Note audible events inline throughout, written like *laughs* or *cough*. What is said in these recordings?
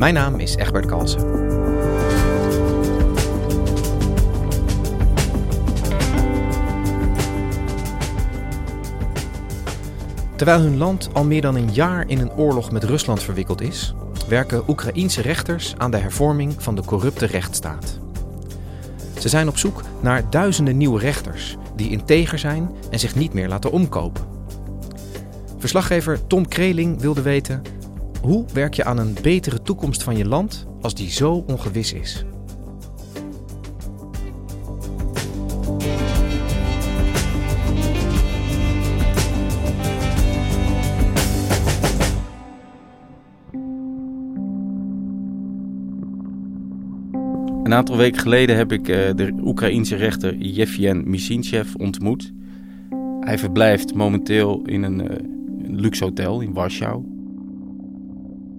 Mijn naam is Egbert Kalsen. Terwijl hun land al meer dan een jaar in een oorlog met Rusland verwikkeld is, werken Oekraïense rechters aan de hervorming van de corrupte rechtsstaat. Ze zijn op zoek naar duizenden nieuwe rechters die integer zijn en zich niet meer laten omkopen. Verslaggever Tom Kreling wilde weten: hoe werk je aan een betere toekomst van je land als die zo ongewis is? Een aantal weken geleden heb ik uh, de Oekraïense rechter Yevgen Misintsev ontmoet. Hij verblijft momenteel in een, een luxe hotel in Warschau.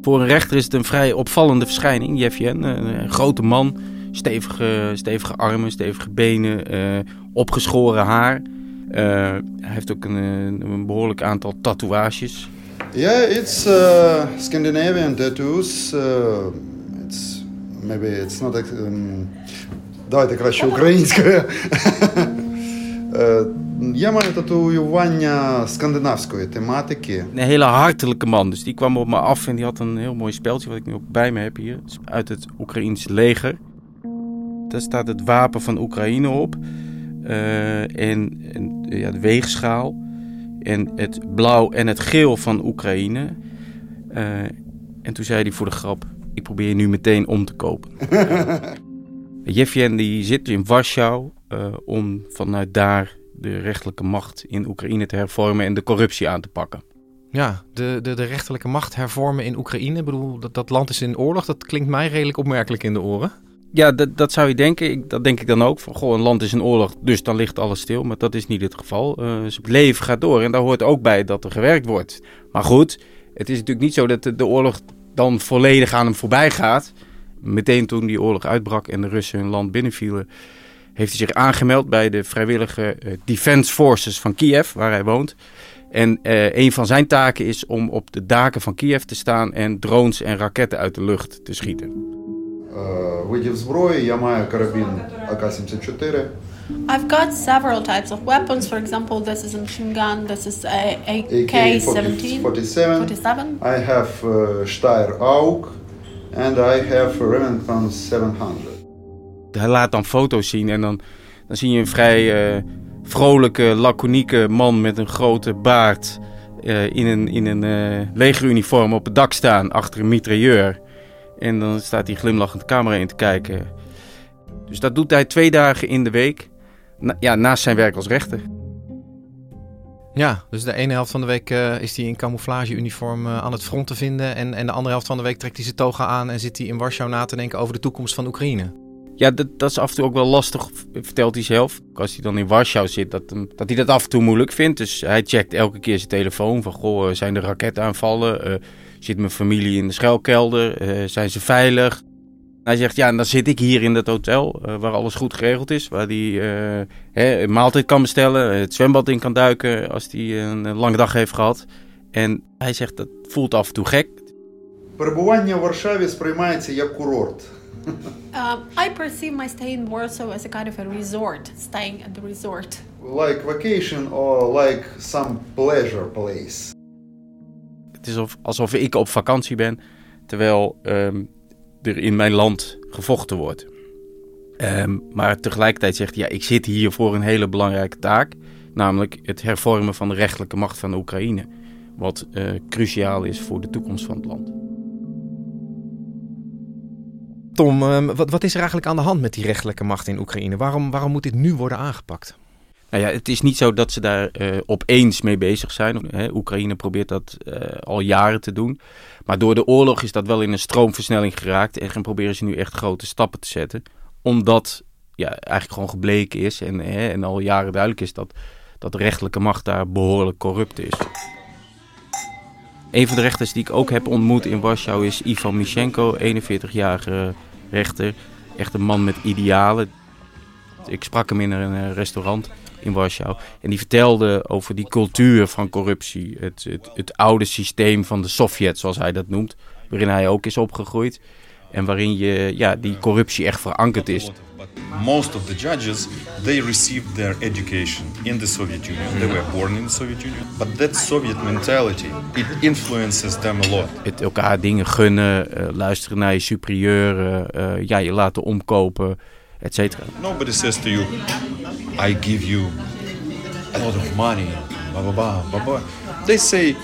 Voor een rechter is het een vrij opvallende verschijning, Yevgen. Een, een grote man, stevige, stevige armen, stevige benen, uh, opgeschoren haar. hij heeft ook een, een, behoorlijk aantal tatoeages. Yeah, it's Scandinavian tattoos maybe it's not um, давайте краще українською. Я маю татуювання скандинавської тематики. Een hele hartelijke man. Dus die kwam op me af en die had een heel mooi speeltje wat ik nu ook bij me heb hier. Uit het Oekraïense leger. Daar staat het wapen van Oekraïne op. Uh, en, en ja, de weegschaal. En het blauw en het geel van Oekraïne. Uh, en toen zei hij voor de grap: ik probeer nu meteen om te kopen. *laughs* Jevgen die zit in Warschau uh, om vanuit daar de rechterlijke macht in Oekraïne te hervormen en de corruptie aan te pakken. Ja, de, de, de rechterlijke macht hervormen in Oekraïne. Ik bedoel, dat, dat land is in oorlog. Dat klinkt mij redelijk opmerkelijk in de oren. Ja, dat, dat zou je denken. Ik, dat denk ik dan ook. Van, goh, een land is in oorlog, dus dan ligt alles stil. Maar dat is niet het geval. Uh, het leven gaat door en daar hoort ook bij dat er gewerkt wordt. Maar goed, het is natuurlijk niet zo dat de, de oorlog dan volledig aan hem voorbij gaat. Meteen toen die oorlog uitbrak en de Russen hun land binnenvielen, heeft hij zich aangemeld bij de vrijwillige uh, Defense Forces van Kiev, waar hij woont. En uh, een van zijn taken is om op de daken van Kiev te staan en drones en raketten uit de lucht te schieten. Видів зброї, я маю карабін АК-74. I've got several types of weapons. For example, this is a machine gun. This is a AK-17. AK-47. I have uh, Steyr AUK and I have Remington 700. Hij laat dan foto's zien en dan, dan zie je een vrij uh, vrolijke, laconieke man met een grote baard uh, in een, in een uh, legeruniform op het dak staan achter een mitrailleur. En dan staat hij glimlachend de camera in te kijken. Dus dat doet hij twee dagen in de week. Ja, naast zijn werk als rechter. Ja, dus de ene helft van de week is hij in camouflageuniform aan het front te vinden. En, en de andere helft van de week trekt hij zijn toga aan en zit hij in Warschau na te denken over de toekomst van Oekraïne. Ja, dat, dat is af en toe ook wel lastig, vertelt hij zelf. Als hij dan in Warschau zit, dat, dat hij dat af en toe moeilijk vindt. Dus hij checkt elke keer zijn telefoon van, goh, zijn er raketaanvallen? Uh, zit mijn familie in de schuilkelder? Uh, zijn ze veilig? Hij zegt, ja, en dan zit ik hier in dat hotel uh, waar alles goed geregeld is. Waar hij uh, een maaltijd kan bestellen, het zwembad in kan duiken als hij een, een lange dag heeft gehad. En hij zegt, dat voelt af en toe gek. Перебування в Варшаві сприймається як курорт. Um, I perceive my stay in Warsaw as a kind of a resort, staying at the resort. Like vacation or like some pleasure place. Het is alsof, alsof ik op vakantie ben, terwijl um, er in mijn land gevochten wordt. Um, maar tegelijkertijd zegt hij, ja, ik zit hier voor een hele belangrijke taak. Namelijk het hervormen van de rechtelijke macht van de Oekraïne. Wat uh, cruciaal is voor de toekomst van het land. Tom, um, wat, is er eigenlijk aan de hand met die rechtelijke macht in Oekraïne? Waarom, waarom moet dit nu worden aangepakt? Nou ja, het is niet zo dat ze daar uh, opeens mee bezig zijn. Oekraïne probeert dat uh, al jaren te doen. Maar door de oorlog is dat wel in een stroomversnelling geraakt. En proberen ze nu echt grote stappen te zetten. Omdat ja, eigenlijk gewoon gebleken is en, en al jaren duidelijk is dat, dat de macht daar behoorlijk corrupt is. Een van de rechters die ik ook heb ontmoet in Warschau is Ivan Mischenko, 41-jarige rechter. Echt een man met idealen. Ik sprak hem in een eh, restaurant in Warschau. En die vertelde over die cultuur van corruptie. Het, het, het oude systeem van de Sovjet, zoals hij dat noemt. Waarin hij ook is opgegroeid. En waarin je, ja, die corruptie echt verankerd is. Most of the judges, they received their education in the Soviet Union. They were born in the Soviet Union. But that Soviet mentality, it influences them a lot. Het elkaar dingen gunnen, uh, luisteren naar je superieuren, uh, ja, je laten omkopen, et cetera. Nobody says to you, I give you a lot of money, blah, blah, blah, blah, blah. They say,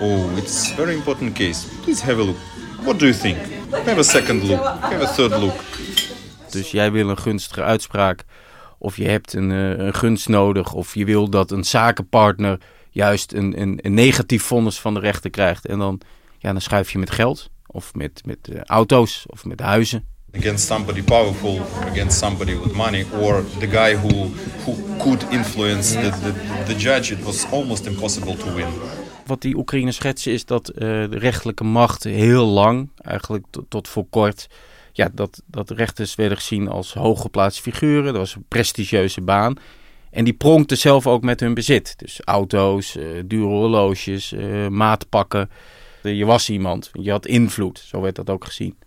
oh, it's a very important case. Please have a look. What do you think? Have a second look. Have a third look. Dus jij wil een gunstige uitspraak, of je hebt een, uh, een gunst nodig, of je wil dat een zakenpartner juist een, een, een negatief vonnis van de rechter krijgt. En dan, ja, dan schuif je met geld, of met, met uh, auto's, of met huizen. Against somebody powerful, against somebody with money, or the guy who, who could influence the, the, the judge, it was almost impossible to win wat die Oekraïne schetsen is dat uh, de rechterlijke macht heel lang, eigenlijk tot voor kort, ja, dat, dat rechters werden gezien als hooggeplaatste figuren. Dat was een prestigieuze baan. En die pronkten zelf ook met hun bezit. Dus auto's, uh, dure horloges, uh, maatpakken. Je was iemand, je had invloed, zo werd dat ook gezien.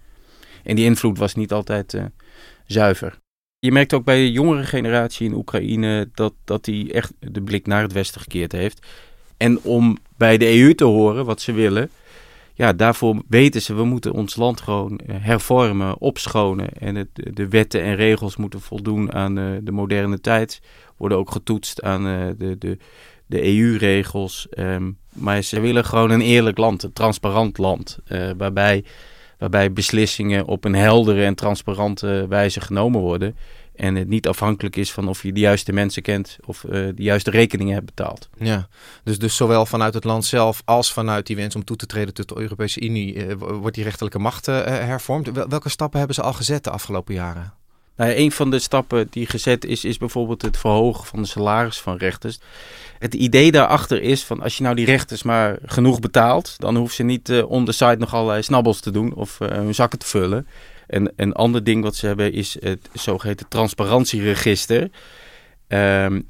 En die invloed was niet altijd zuiver. Je merkt ook bij de jongere generatie in Oekraïne dat, dat die echt de blik naar het westen gekeerd heeft. En om bij de EU te horen wat ze willen, ja, daarvoor weten ze, we moeten ons land gewoon eh, hervormen, opschonen. En het, de wetten en regels moeten voldoen aan uh, de moderne tijd. Worden ook getoetst aan uh, de, de, de EU-regels. Um, maar ze willen gewoon een eerlijk land, een transparant land. Waarbij, waarbij beslissingen op een heldere en transparante wijze genomen worden. En het niet afhankelijk is van of je de juiste mensen kent of uh, de juiste rekeningen hebt betaald. Ja, dus, dus zowel vanuit het land zelf als vanuit die wens om toe te treden tot de Europese Unie uh, wordt die rechterlijke macht uh, hervormd. Welke stappen hebben ze al gezet de afgelopen jaren? Nou, een van de stappen die gezet is, is bijvoorbeeld het verhogen van de salaris van rechters. Het idee daarachter is van als je nou die rechters maar genoeg betaalt, dan hoeven ze niet uh, on the side nog allerlei snabbels te doen of uh, hun zakken te vullen. En een ander ding wat ze hebben is het zogeheten transparantieregister. Um,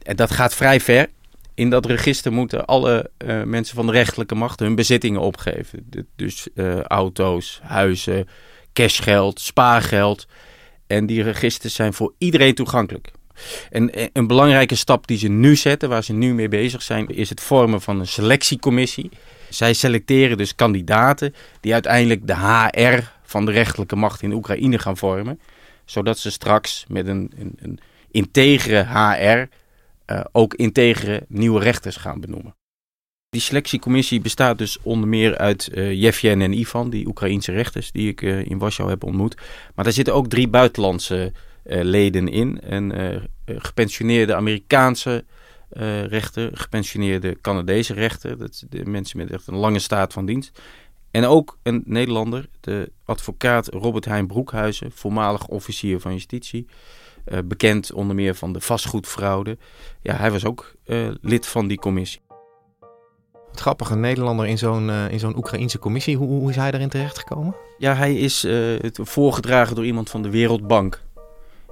en dat gaat vrij ver. In dat register moeten alle uh, mensen van de rechterlijke macht hun bezittingen opgeven. Dus uh, auto's, huizen, cashgeld, spaargeld. En die registers zijn voor iedereen toegankelijk. En een belangrijke stap die ze nu zetten, waar ze nu mee bezig zijn, is het vormen van een selectiecommissie. Zij selecteren dus kandidaten die uiteindelijk de HR van de rechterlijke macht in Oekraïne gaan vormen. Zodat ze straks met een, een, een integere HR uh, ook integere nieuwe rechters gaan benoemen. Die selectiecommissie bestaat dus onder meer uit uh, en Ivan, die Oekraïense rechters die ik uh, in Warschau heb ontmoet. Maar daar zitten ook drie buitenlandse leden in. Een gepensioneerde Amerikaanse rechter, gepensioneerde Canadese rechter. Dat zijn mensen met echt een lange staat van dienst. En ook een Nederlander, de advocaat Robert Hein Broekhuizen, voormalig officier van justitie. Uh, bekend onder meer van de vastgoedfraude. Ja, hij was ook uh, lid van die commissie. Het grappige, een Nederlander in zo'n uh, in zo'n Oekraïnse commissie. Hoe, hoe, is hij daarin terechtgekomen? Ja, hij is voorgedragen door iemand van de Wereldbank.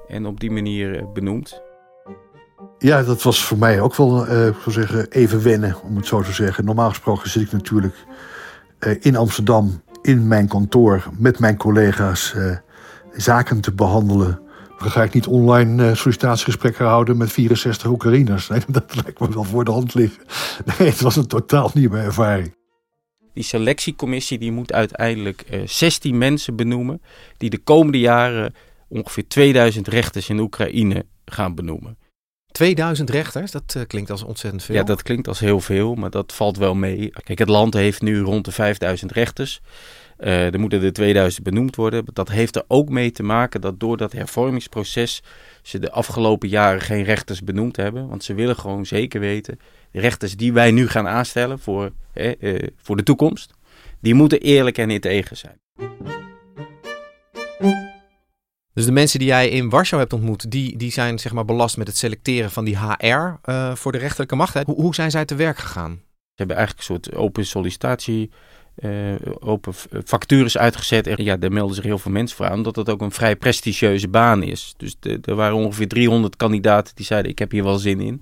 En op die manier benoemd. Ja, dat was voor mij ook wel, ik zou zeggen, even wennen, om het zo te zeggen. Normaal gesproken zit ik natuurlijk in Amsterdam in mijn kantoor met mijn collega's zaken te behandelen dan ga ik niet online uh, sollicitatiegesprekken houden met 64 Oekraïners. Nee, *laughs* dat lijkt me wel voor de hand liggen. Nee, het was een totaal nieuwe ervaring. Die selectiecommissie die moet uiteindelijk uh, 16 mensen benoemen... die de komende jaren ongeveer 2000 rechters in Oekraïne gaan benoemen. 2000 rechters, dat uh, klinkt als ontzettend veel. Ja, dat klinkt als heel veel, maar dat valt wel mee. Kijk, het land heeft nu rond de 5000 rechters. Uh, er moeten er 2000 benoemd worden. Dat heeft er ook mee te maken dat door dat hervormingsproces ze de afgelopen jaren geen rechters benoemd hebben. Want ze willen gewoon zeker weten, de rechters die wij nu gaan aanstellen voor, uh, voor de toekomst, die moeten eerlijk en integer zijn. Dus de mensen die jij in Warschau hebt ontmoet, die, die zijn zeg maar belast met het selecteren van die HR uh, voor de rechterlijke macht. Hoe, hoe zijn zij te werk gegaan? Ze hebben eigenlijk een soort open sollicitatie, uh, open vacatures uitgezet. En ja, daar melden zich heel veel mensen voor aan, omdat het ook een vrij prestigieuze baan is. Dus er waren ongeveer 300 kandidaten die zeiden, ik heb hier wel zin in.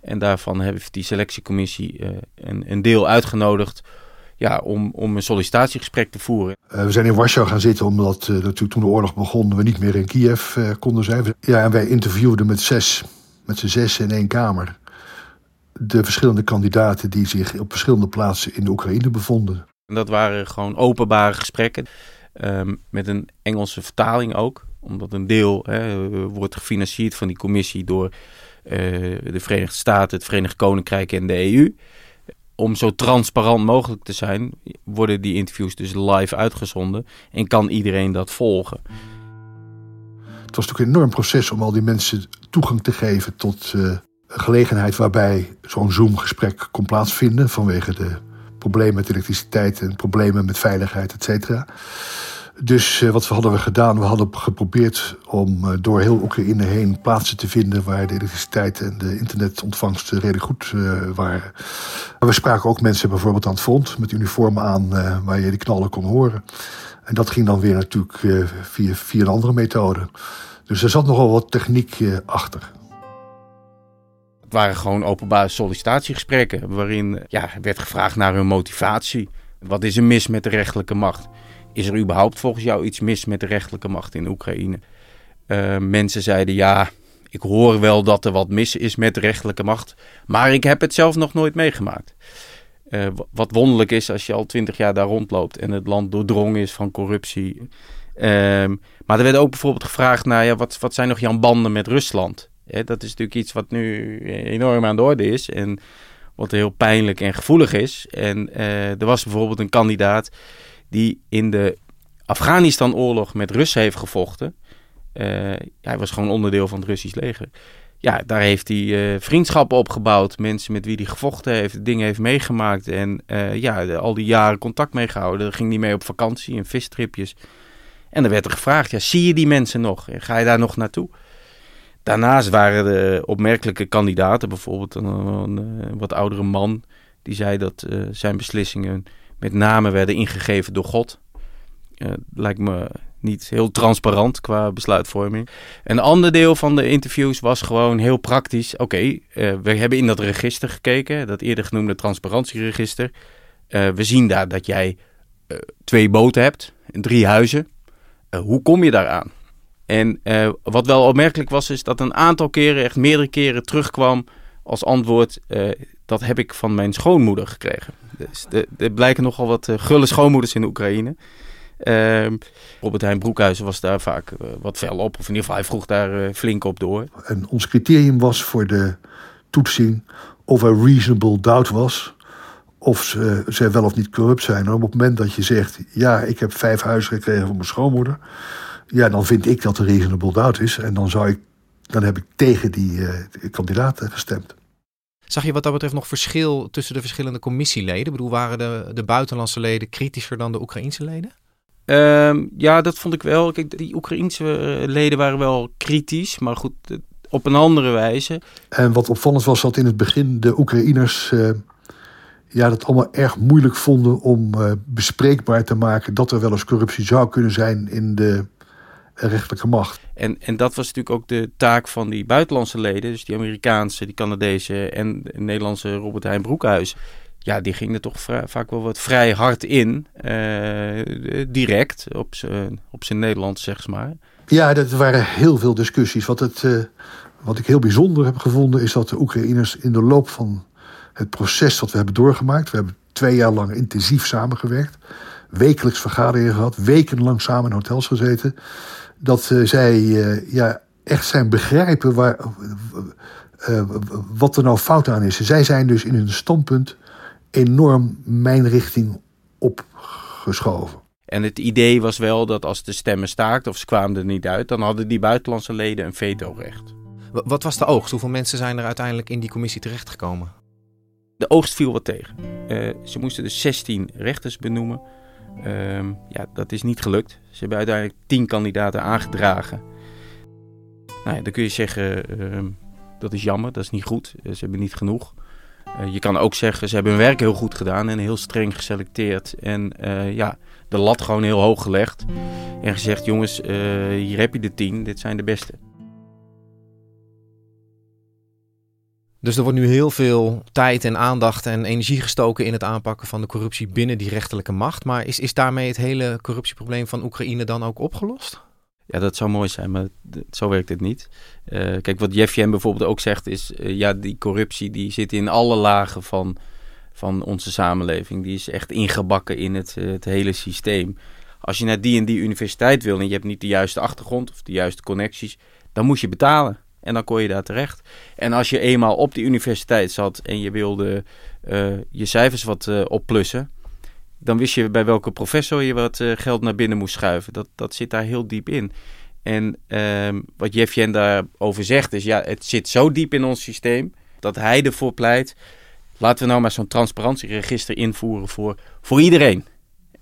En daarvan heeft die selectiecommissie uh, een, een deel uitgenodigd ja, om, om een sollicitatiegesprek te voeren. Uh, we zijn in Warschau gaan zitten omdat uh, natuurlijk toen de oorlog begon we niet meer in Kiev uh, konden zijn. Ja, en wij interviewden met zes, met z'n zes in één kamer de verschillende kandidaten die zich op verschillende plaatsen in de Oekraïne bevonden. En dat waren gewoon openbare gesprekken um, met een Engelse vertaling ook. Omdat een deel hè, wordt gefinancierd van die commissie door de Verenigde Staten, het Verenigd Koninkrijk en de EU om zo transparant mogelijk te zijn, worden die interviews dus live uitgezonden en kan iedereen dat volgen. Het was natuurlijk een enorm proces om al die mensen toegang te geven tot uh, een gelegenheid waarbij zo'n Zoom-gesprek kon plaatsvinden vanwege de problemen met elektriciteit en problemen met veiligheid, et cetera. Dus uh, wat hadden we gedaan? We hadden geprobeerd om uh, door heel Oekraïne heen plaatsen te vinden waar de elektriciteit en de internetontvangst redelijk goed uh, waren. We spraken ook mensen bijvoorbeeld aan het front met uniformen aan waar je de knallen kon horen. En dat ging dan weer natuurlijk via, via een andere methode. Dus er zat nogal wat techniek achter. Het waren gewoon openbare sollicitatiegesprekken waarin ja, werd gevraagd naar hun motivatie. Wat is er mis met de rechterlijke macht? Is er überhaupt volgens jou iets mis met de rechterlijke macht in Oekraïne? Uh, mensen zeiden ja, ik hoor wel dat er wat mis is met de rechterlijke macht, maar ik heb het zelf nog nooit meegemaakt. Uh, wat wonderlijk is als je al twintig jaar daar rondloopt en het land doordrongen is van corruptie. Uh, maar er werd ook bijvoorbeeld gevraagd naar ja, wat, wat zijn nog jouw banden met Rusland? dat is natuurlijk iets wat nu enorm aan de orde is en wat heel pijnlijk en gevoelig is. En er was bijvoorbeeld een kandidaat die in de Afghanistan-oorlog met Russen heeft gevochten. Uh, hij was gewoon onderdeel van het Russisch leger. Ja, daar heeft hij uh, vriendschappen opgebouwd. Mensen met wie hij gevochten heeft, dingen heeft meegemaakt. En uh, ja, al die jaren contact mee gehouden. Daar ging hij mee op vakantie en vistripjes. En dan werd er gevraagd, ja, zie je die mensen nog? Ga je daar nog naartoe? Daarnaast waren er opmerkelijke kandidaten. Bijvoorbeeld een, een wat oudere man. Die zei dat zijn beslissingen met name werden ingegeven door God. Uh, lijkt me niet heel transparant qua besluitvorming. Een ander deel van de interviews was gewoon heel praktisch. Oké, uh, we hebben in dat register gekeken, dat eerder genoemde transparantieregister. Uh, we zien daar dat jij twee boten hebt, drie huizen. hoe kom je daaraan? En wat wel opmerkelijk was, is dat een aantal keren, echt meerdere keren terugkwam als antwoord: dat heb ik van mijn schoonmoeder gekregen. Dus er blijken nogal wat uh, gulle schoonmoeders in de Oekraïne. Uh, Robert Heijn Broekhuizen was daar vaak uh, wat fel op. Of in ieder geval, hij vroeg daar uh, flink op door. En ons criterium was voor de toetsing of er reasonable doubt was. Of ze, ze wel of niet corrupt zijn. Op het moment dat je zegt, ja, ik heb vijf huizen gekregen van mijn schoonmoeder. Ja, dan vind ik dat er reasonable doubt is. En dan, zou ik, dan heb ik tegen die kandidaat gestemd. Zag je wat dat betreft nog verschil tussen de verschillende commissieleden? Ik bedoel, waren de, de buitenlandse leden kritischer dan de Oekraïnse leden? Um, ja, dat vond ik wel. Kijk, die Oekraïense eh, leden waren wel kritisch, maar goed, op een andere wijze. En wat opvallend was, dat in het begin de Oekraïners uh, ja, dat allemaal erg moeilijk vonden om uh, bespreekbaar te maken dat er wel eens corruptie zou kunnen zijn in de rechterlijke macht. En, en dat was natuurlijk ook de taak van die buitenlandse leden, dus die Amerikaanse, die Canadese en de Nederlandse Robert Heijn Broekhuis. Ja, die gingen er toch vaak wel wat vrij hard in, uh, direct, op zijn Nederlands, zeg maar. Ja, er waren heel veel discussies. Wat, het, uh, wat ik heel bijzonder heb gevonden, is dat de Oekraïners in de loop van het proces dat we hebben doorgemaakt, we hebben twee jaar lang intensief samengewerkt, wekelijks vergaderingen gehad, wekenlang samen in hotels gezeten dat uh, zij uh, ja, echt zijn begrijpen waar, uh, wat er nou fout aan is. Zij zijn dus in hun standpunt enorm mijn richting opgeschoven. En het idee was wel dat als de stemmen staakten of ze kwamen er niet uit, dan hadden die buitenlandse leden een vetorecht. Wat was de oogst? Hoeveel mensen zijn er uiteindelijk in die commissie terechtgekomen? De oogst viel wat tegen. Uh, ze moesten dus 16 rechters benoemen. Um, ja, dat is niet gelukt. Ze hebben uiteindelijk 10 kandidaten aangedragen. Nou dan kun je zeggen, uh, dat is jammer, dat is niet goed. Uh, ze hebben niet genoeg. je kan ook zeggen, ze hebben hun werk heel goed gedaan en heel streng geselecteerd. En ja, de lat gewoon heel hoog gelegd. En gezegd, jongens, hier heb je de 10, dit zijn de beste. Dus er wordt nu heel veel tijd en aandacht en energie gestoken in het aanpakken van de corruptie binnen die rechterlijke macht. Maar is, is daarmee het hele corruptieprobleem van Oekraïne dan ook opgelost? Ja, dat zou mooi zijn, maar zo werkt het niet. Uh, kijk, wat Jeffjen bijvoorbeeld ook zegt is, uh, ja, die corruptie die zit in alle lagen van, van onze samenleving. Die is echt ingebakken in het, uh, het hele systeem. Als je naar die en die universiteit wil en je hebt niet de juiste achtergrond of de juiste connecties, dan moet je betalen. En dan kon je daar terecht. En als je eenmaal op die universiteit zat en je wilde uh, je cijfers wat uh, opplussen, dan wist je bij welke professor je wat uh, geld naar binnen moest schuiven. Dat, dat zit daar heel diep in. En ehm, wat Jeffjen daarover zegt is, ja, het zit zo diep in ons systeem dat hij ervoor pleit. Laten we nou maar zo'n transparantieregister invoeren voor, voor iedereen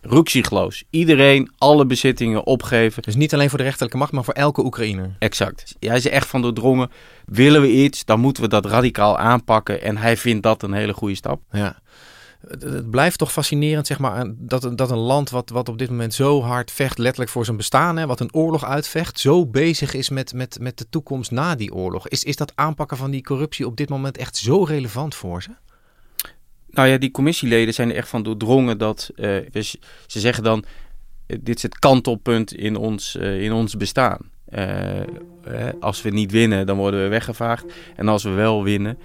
ruksigloos. Iedereen alle bezittingen opgeven. Dus niet alleen voor de rechterlijke macht, maar voor elke Oekraïner. Exact. Hij is er echt van doordrongen. Willen we iets, dan moeten we dat radicaal aanpakken. En hij vindt dat een hele goede stap. Ja. Het blijft toch fascinerend, zeg maar, dat, dat een land wat, wat op dit moment zo hard vecht, letterlijk voor zijn bestaan, hè, wat een oorlog uitvecht, zo bezig is met, met, met de toekomst na die oorlog. Is, is dat aanpakken van die corruptie op dit moment echt zo relevant voor ze? Nou ja, die commissieleden zijn er echt van doordrongen dat uh, ze zeggen dan: uh, dit is het kantelpunt in ons, uh, in ons bestaan. als we niet winnen, dan worden we weggevaagd. En als we wel winnen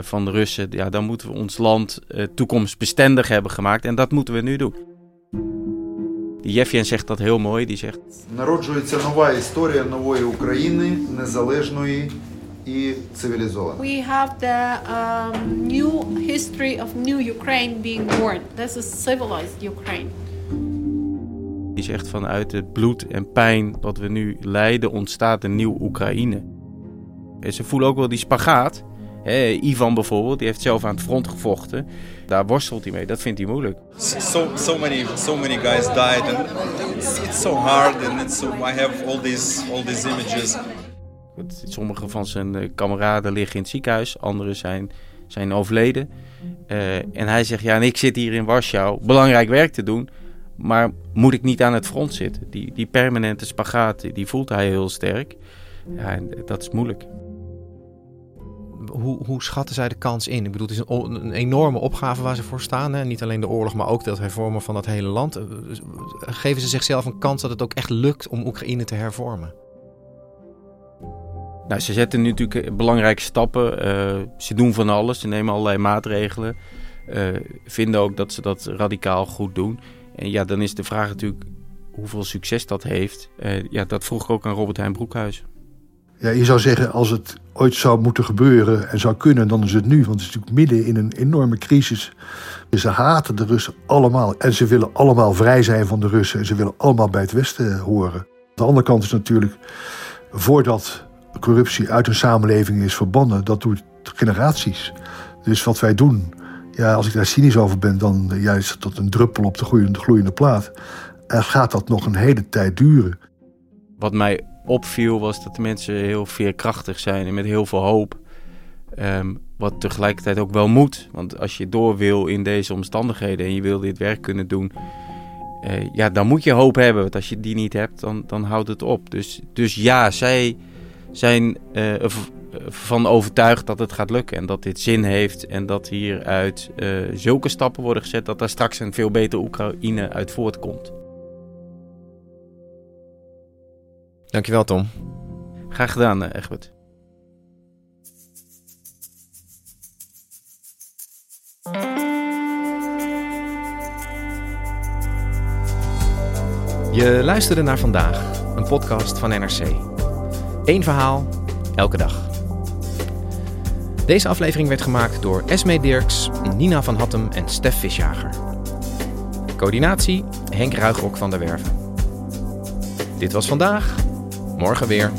van de Russen, ja, dan moeten we ons land toekomstbestendig hebben gemaakt. En dat moeten we nu doen. Die Jeffjen zegt dat heel mooi. Die zegt: Народжується нова історія нової України, незалежної і цивілізована. We have the um, new history of new Ukraine being born. This is civilized Ukraine. Die zegt vanuit het bloed en pijn wat we nu lijden ontstaat een nieuw Oekraïne. En ze voelen ook wel die spagaat. He, Ivan bijvoorbeeld, die heeft zelf aan het front gevochten. Daar worstelt hij mee, dat vindt hij moeilijk. So, so, many, so many guys died and it's, it's so hard and it's so, I have all these, all these images. Sommige van zijn uh, kameraden liggen in het ziekenhuis, anderen zijn, zijn overleden. Uh, en hij zegt, ja, en ik zit hier in Warschau belangrijk werk te doen, maar moet ik niet aan het front zitten? Die, die permanente spagaat, die voelt hij heel sterk. Ja, en dat is moeilijk. Hoe, hoe schatten zij de kans in? Ik bedoel, het is een, enorme opgave waar ze voor staan. Hè? Niet alleen de oorlog, maar ook dat hervormen van dat hele land. Eh, geven ze zichzelf een kans dat het ook echt lukt om Oekraïne te hervormen? Nou, ze zetten nu natuurlijk belangrijke stappen. Uh, ze doen van alles. Ze nemen allerlei maatregelen. Uh, vinden ook dat ze dat radicaal goed doen. En ja, dan is de vraag natuurlijk hoeveel succes dat heeft. Ja, dat vroeg ik ook aan Robert Heijn Broekhuis. Ja, je zou zeggen, als het ooit zou moeten gebeuren en zou kunnen, dan is het nu. Want het is natuurlijk midden in een enorme crisis. Ze haten de Russen allemaal. En ze willen allemaal vrij zijn van de Russen. En ze willen allemaal bij het Westen horen. De andere kant is natuurlijk, voordat corruptie uit een samenleving is verbannen, dat doet generaties. Dus wat wij doen, ja, als ik daar cynisch over ben, dan ja, is dat een druppel op de gloeiende, plaat. En gaat dat nog een hele tijd duren. Wat mij opviel was dat de mensen heel veerkrachtig zijn en met heel veel hoop. Um, wat tegelijkertijd ook wel moet. Want als je door wil in deze omstandigheden en je wil dit werk kunnen doen, uh, ja, dan moet je hoop hebben. Want als je die niet hebt, dan, dan houdt het op. Dus, dus ja, zij zijn uh, van overtuigd dat het gaat lukken en dat dit zin heeft en dat hieruit uh, zulke stappen worden gezet dat daar straks een veel betere Oekraïne uit voortkomt. Dankjewel Tom. Graag gedaan uh, Egbert. Je luisterde naar vandaag, een podcast van NRC. Eén verhaal, elke dag. Deze aflevering werd gemaakt door Esme Dirks, Nina van Hattem en Stef Visjager. Coördinatie Henk Ruigrok van der Werven. Dit was vandaag, morgen weer.